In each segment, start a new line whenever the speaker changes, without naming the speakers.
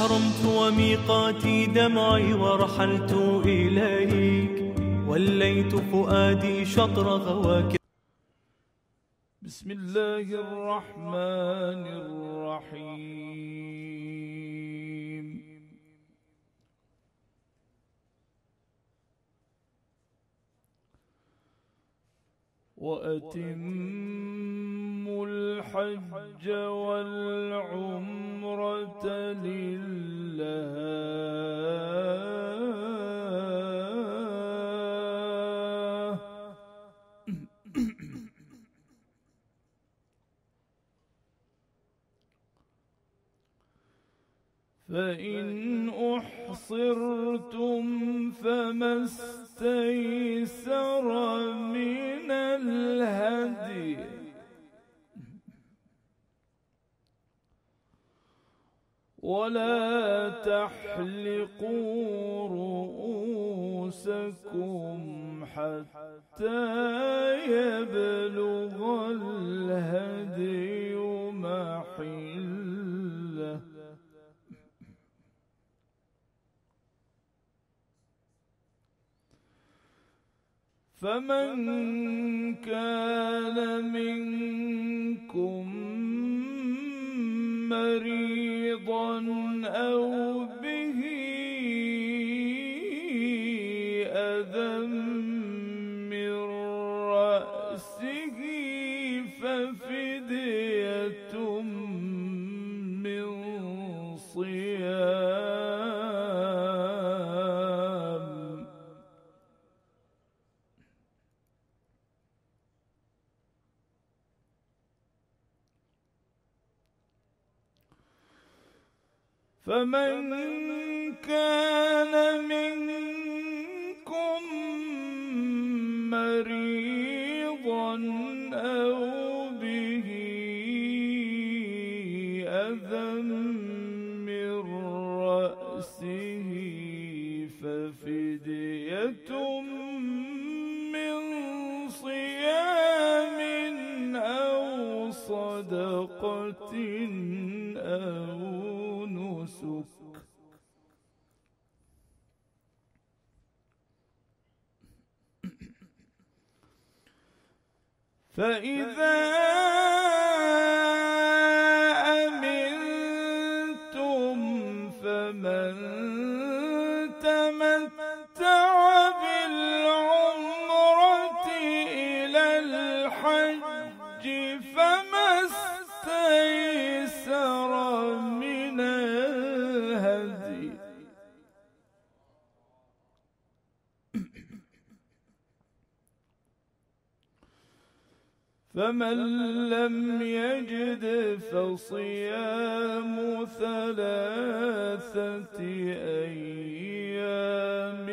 أحرمت وميقاتي دمعي ورحلت إليك. وليت فؤادي شطر غواك
بسم الله الرحمن الرحيم. وأتموا الحج والعمرة لله تحلقوا رؤوسكم حتى يبلغ الهدي محله. فمن كان منكم مريضا مريضا أو به أذى من رأسه ففدية من صيام أو صدقة أو نسك فإذا أمنتم فمن تمتع بالعمرة إلى الحج فما استيسر فمن لم يجد فصيام ثلاثة أيام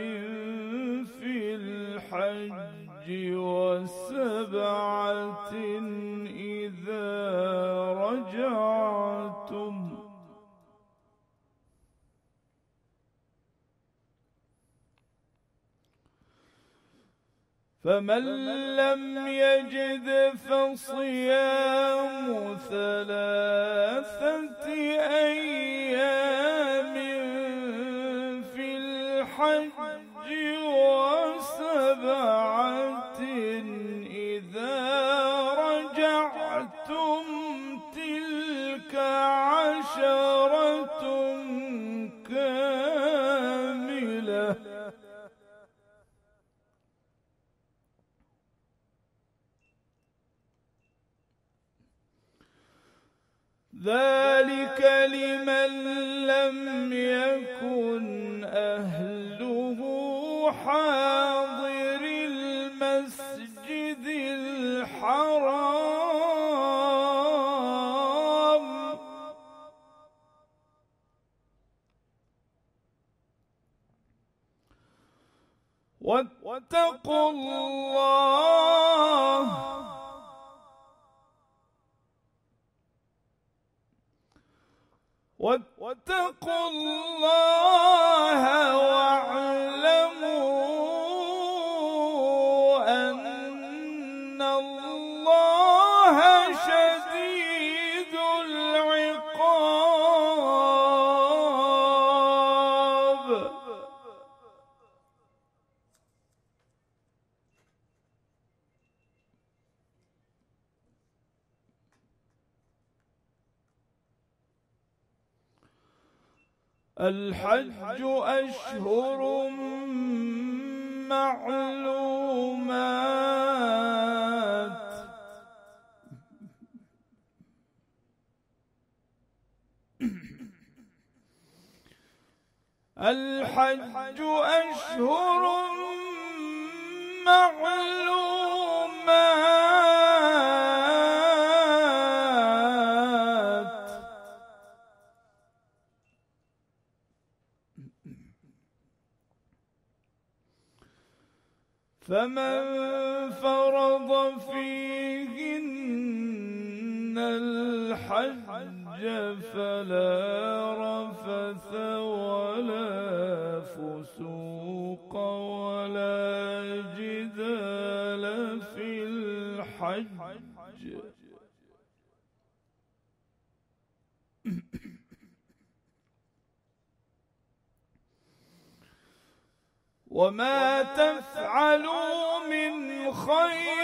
في الحج وسبعة إذا رجعتم فمن لم يجد فصيام ثلاثة أيام واتقوا الله. واتقوا الله وأعلموا الحج أشهر معلومات. الحج أشهر معلومات. فمن فرض فيهن الحج فلا رفث ولا فسوق ولا جدال في الحج. وما تفعلوا من خير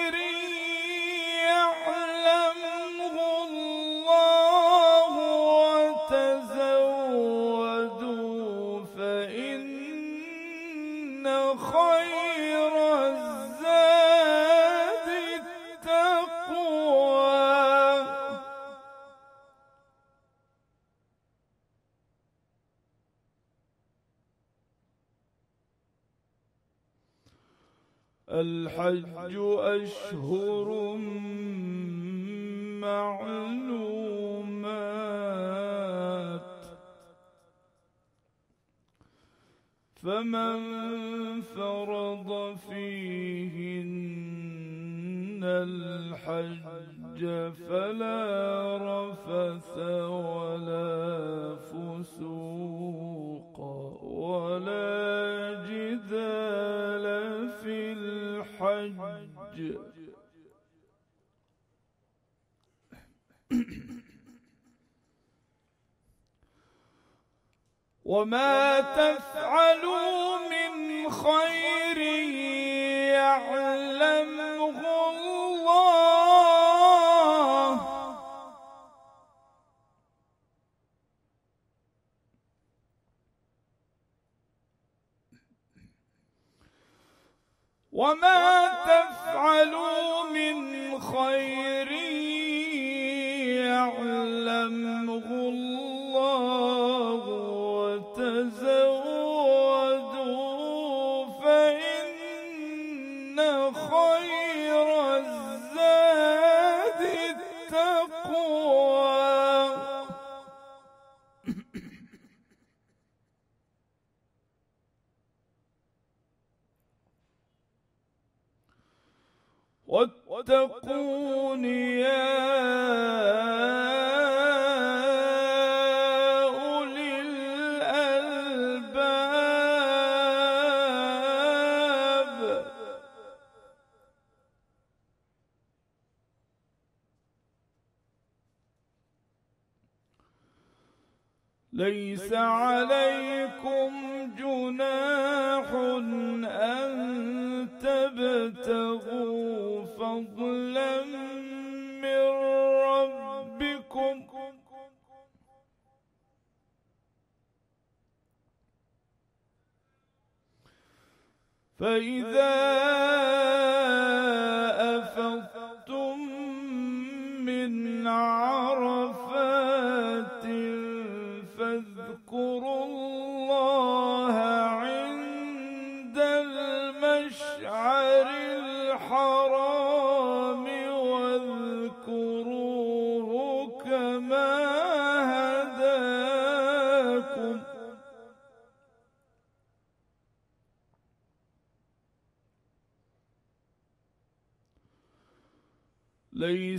أشهر معلومات فمن فرض فيهن الحج فلا رفث ولا فسوق ولا جدال في الحج وما تفعلوا من خير يعلمه الله. وما ليس عليكم جناح أن تبتغوا فضلا فإذا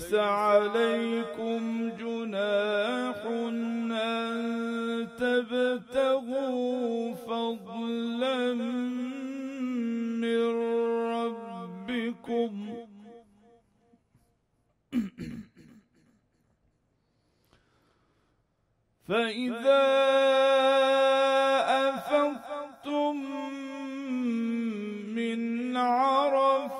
ليس عليكم جناح أن تبتغوا فضلا من ربكم. فإذا أفضتم من عرفات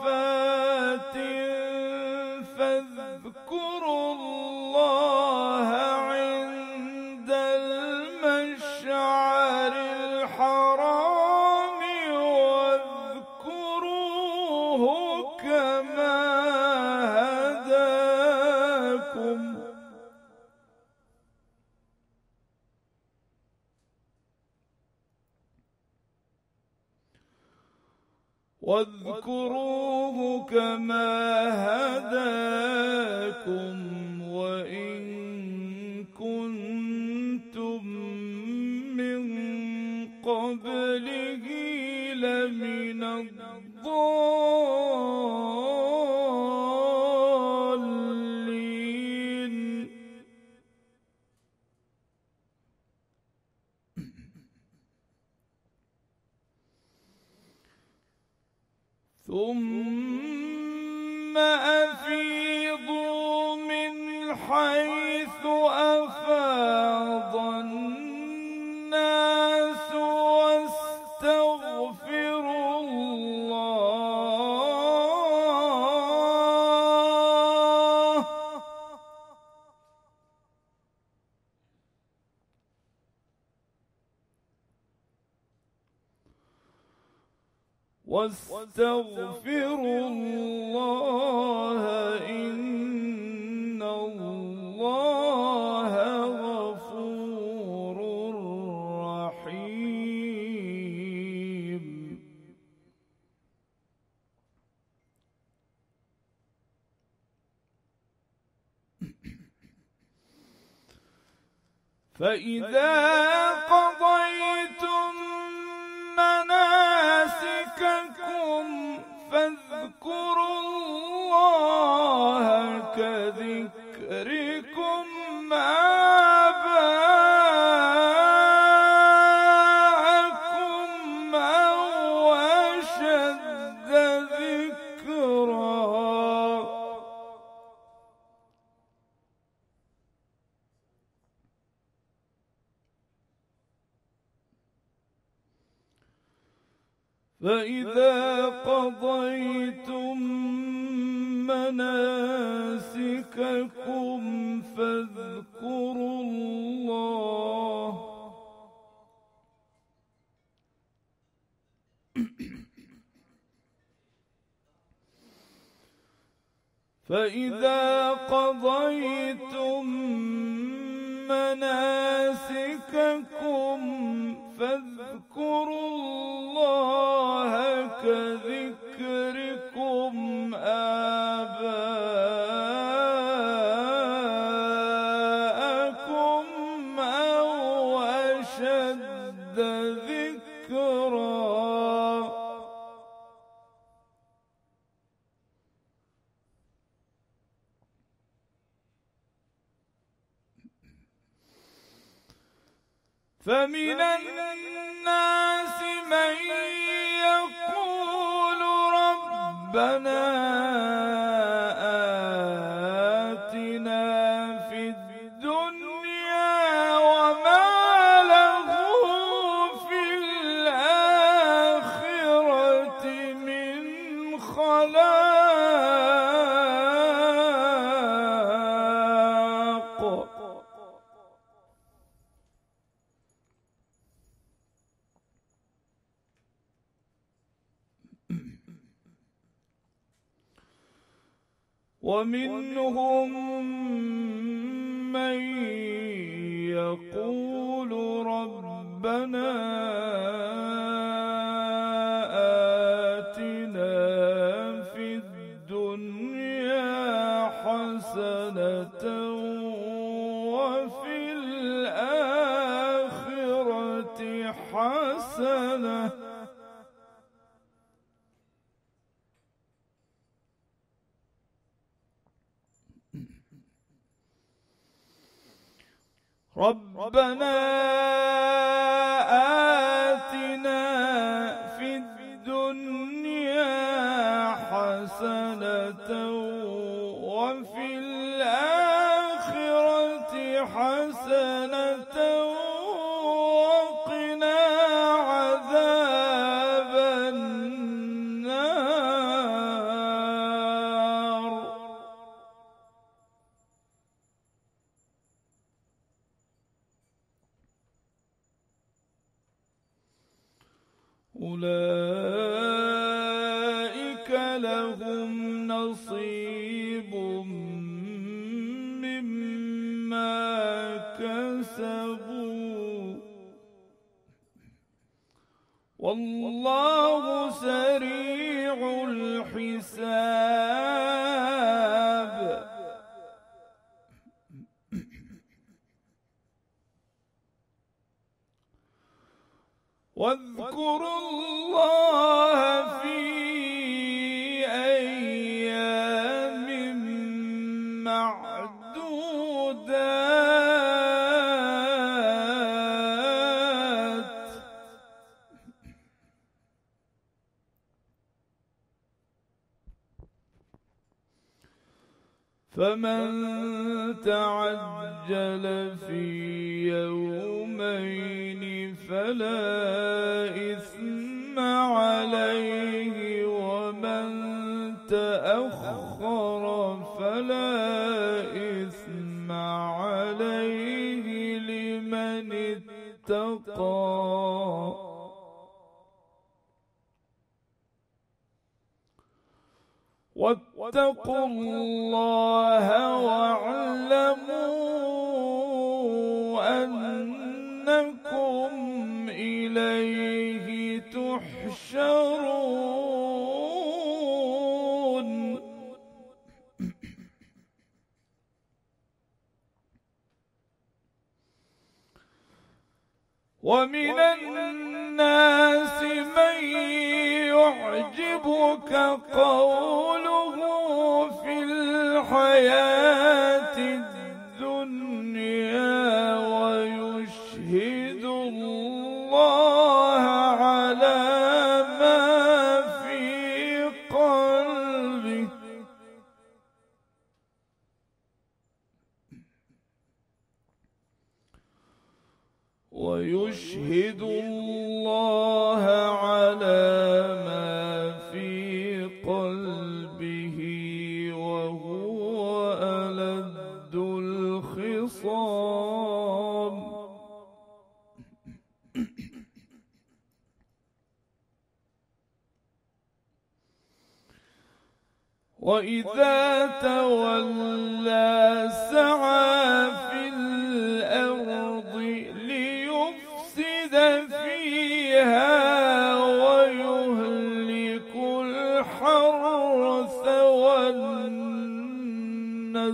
واستغفروا الله إن الله غفور رحيم. فإذا قضيتم فإذا قضيتم مناسككم فاذكروا الله. فإذا قضيتم مناسككم فاذكروا الله كذكركم آباءكم أو أشد ذكرًا. فمن الناس من يقول ربنا ومنهم من يقول ربنا آتنا في الدنيا حسنة وفي الآخرة حسنة ربنا واذكروا الله إثم عليه لمن اتقى. واتقوا الله واعلموا أنكم إليه تحشرون. ومن الناس من يعجبك قوله في الحياة الدنيا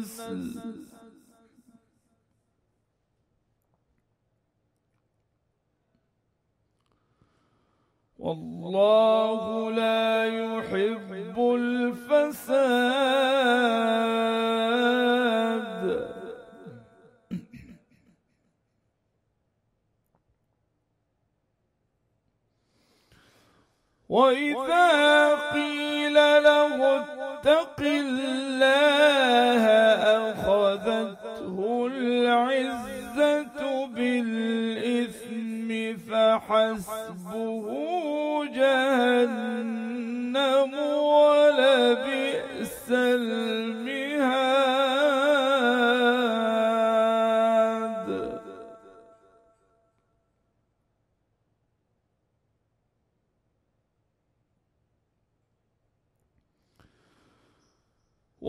是死。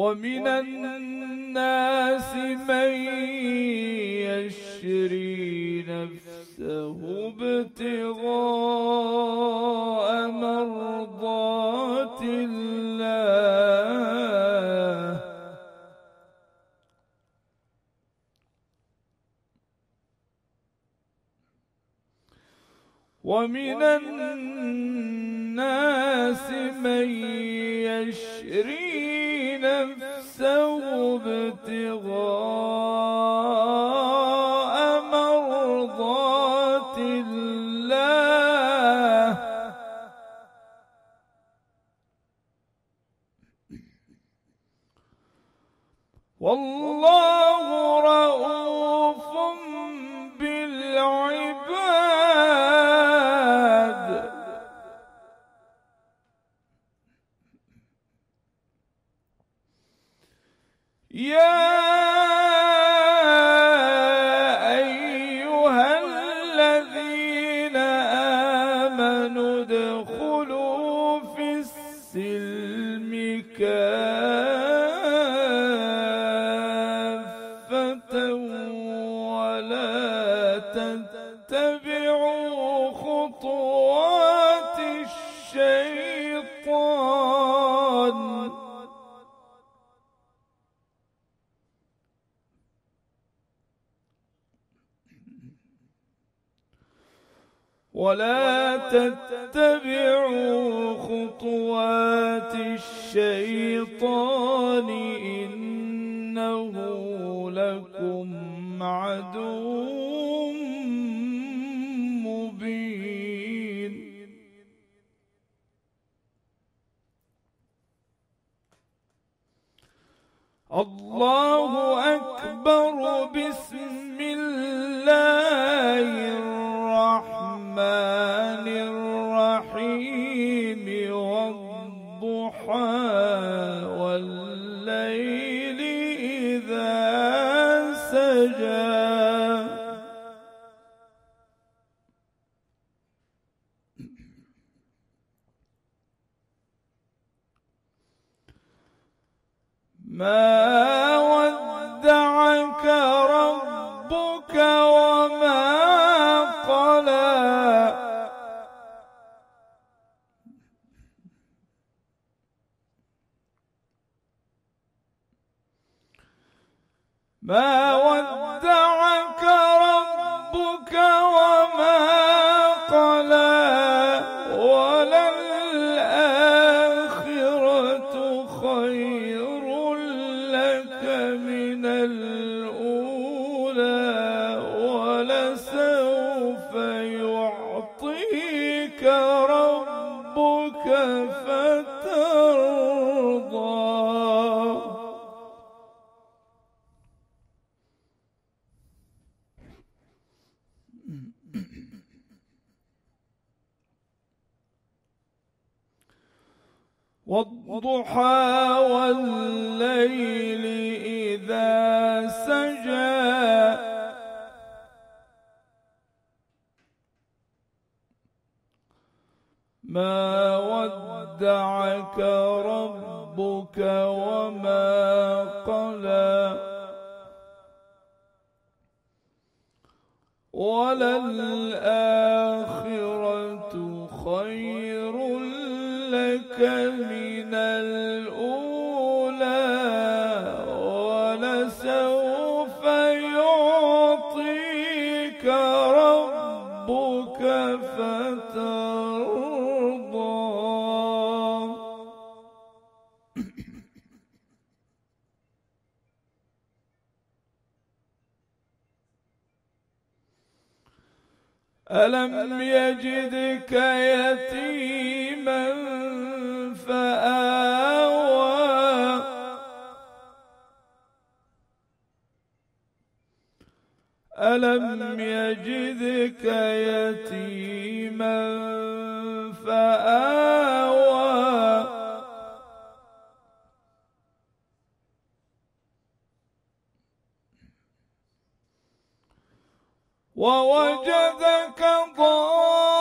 ومن الناس من يشري نفسه ابتغاء مرضات الله. ومن الناس من يشري نفسه ابتغاء مرضات الله. والله تتبعوا خطوات الشيطان. ولا تتبعوا خطوات الشيطان إنه لكم عدو. الله أكبر بسم الله. ما ودعك ربك وما قلى. وللآخرة خير لك ألم يجدك يتيما فآوى؟ ألم يجدك يتيما فآوى؟ ووجدك ضالا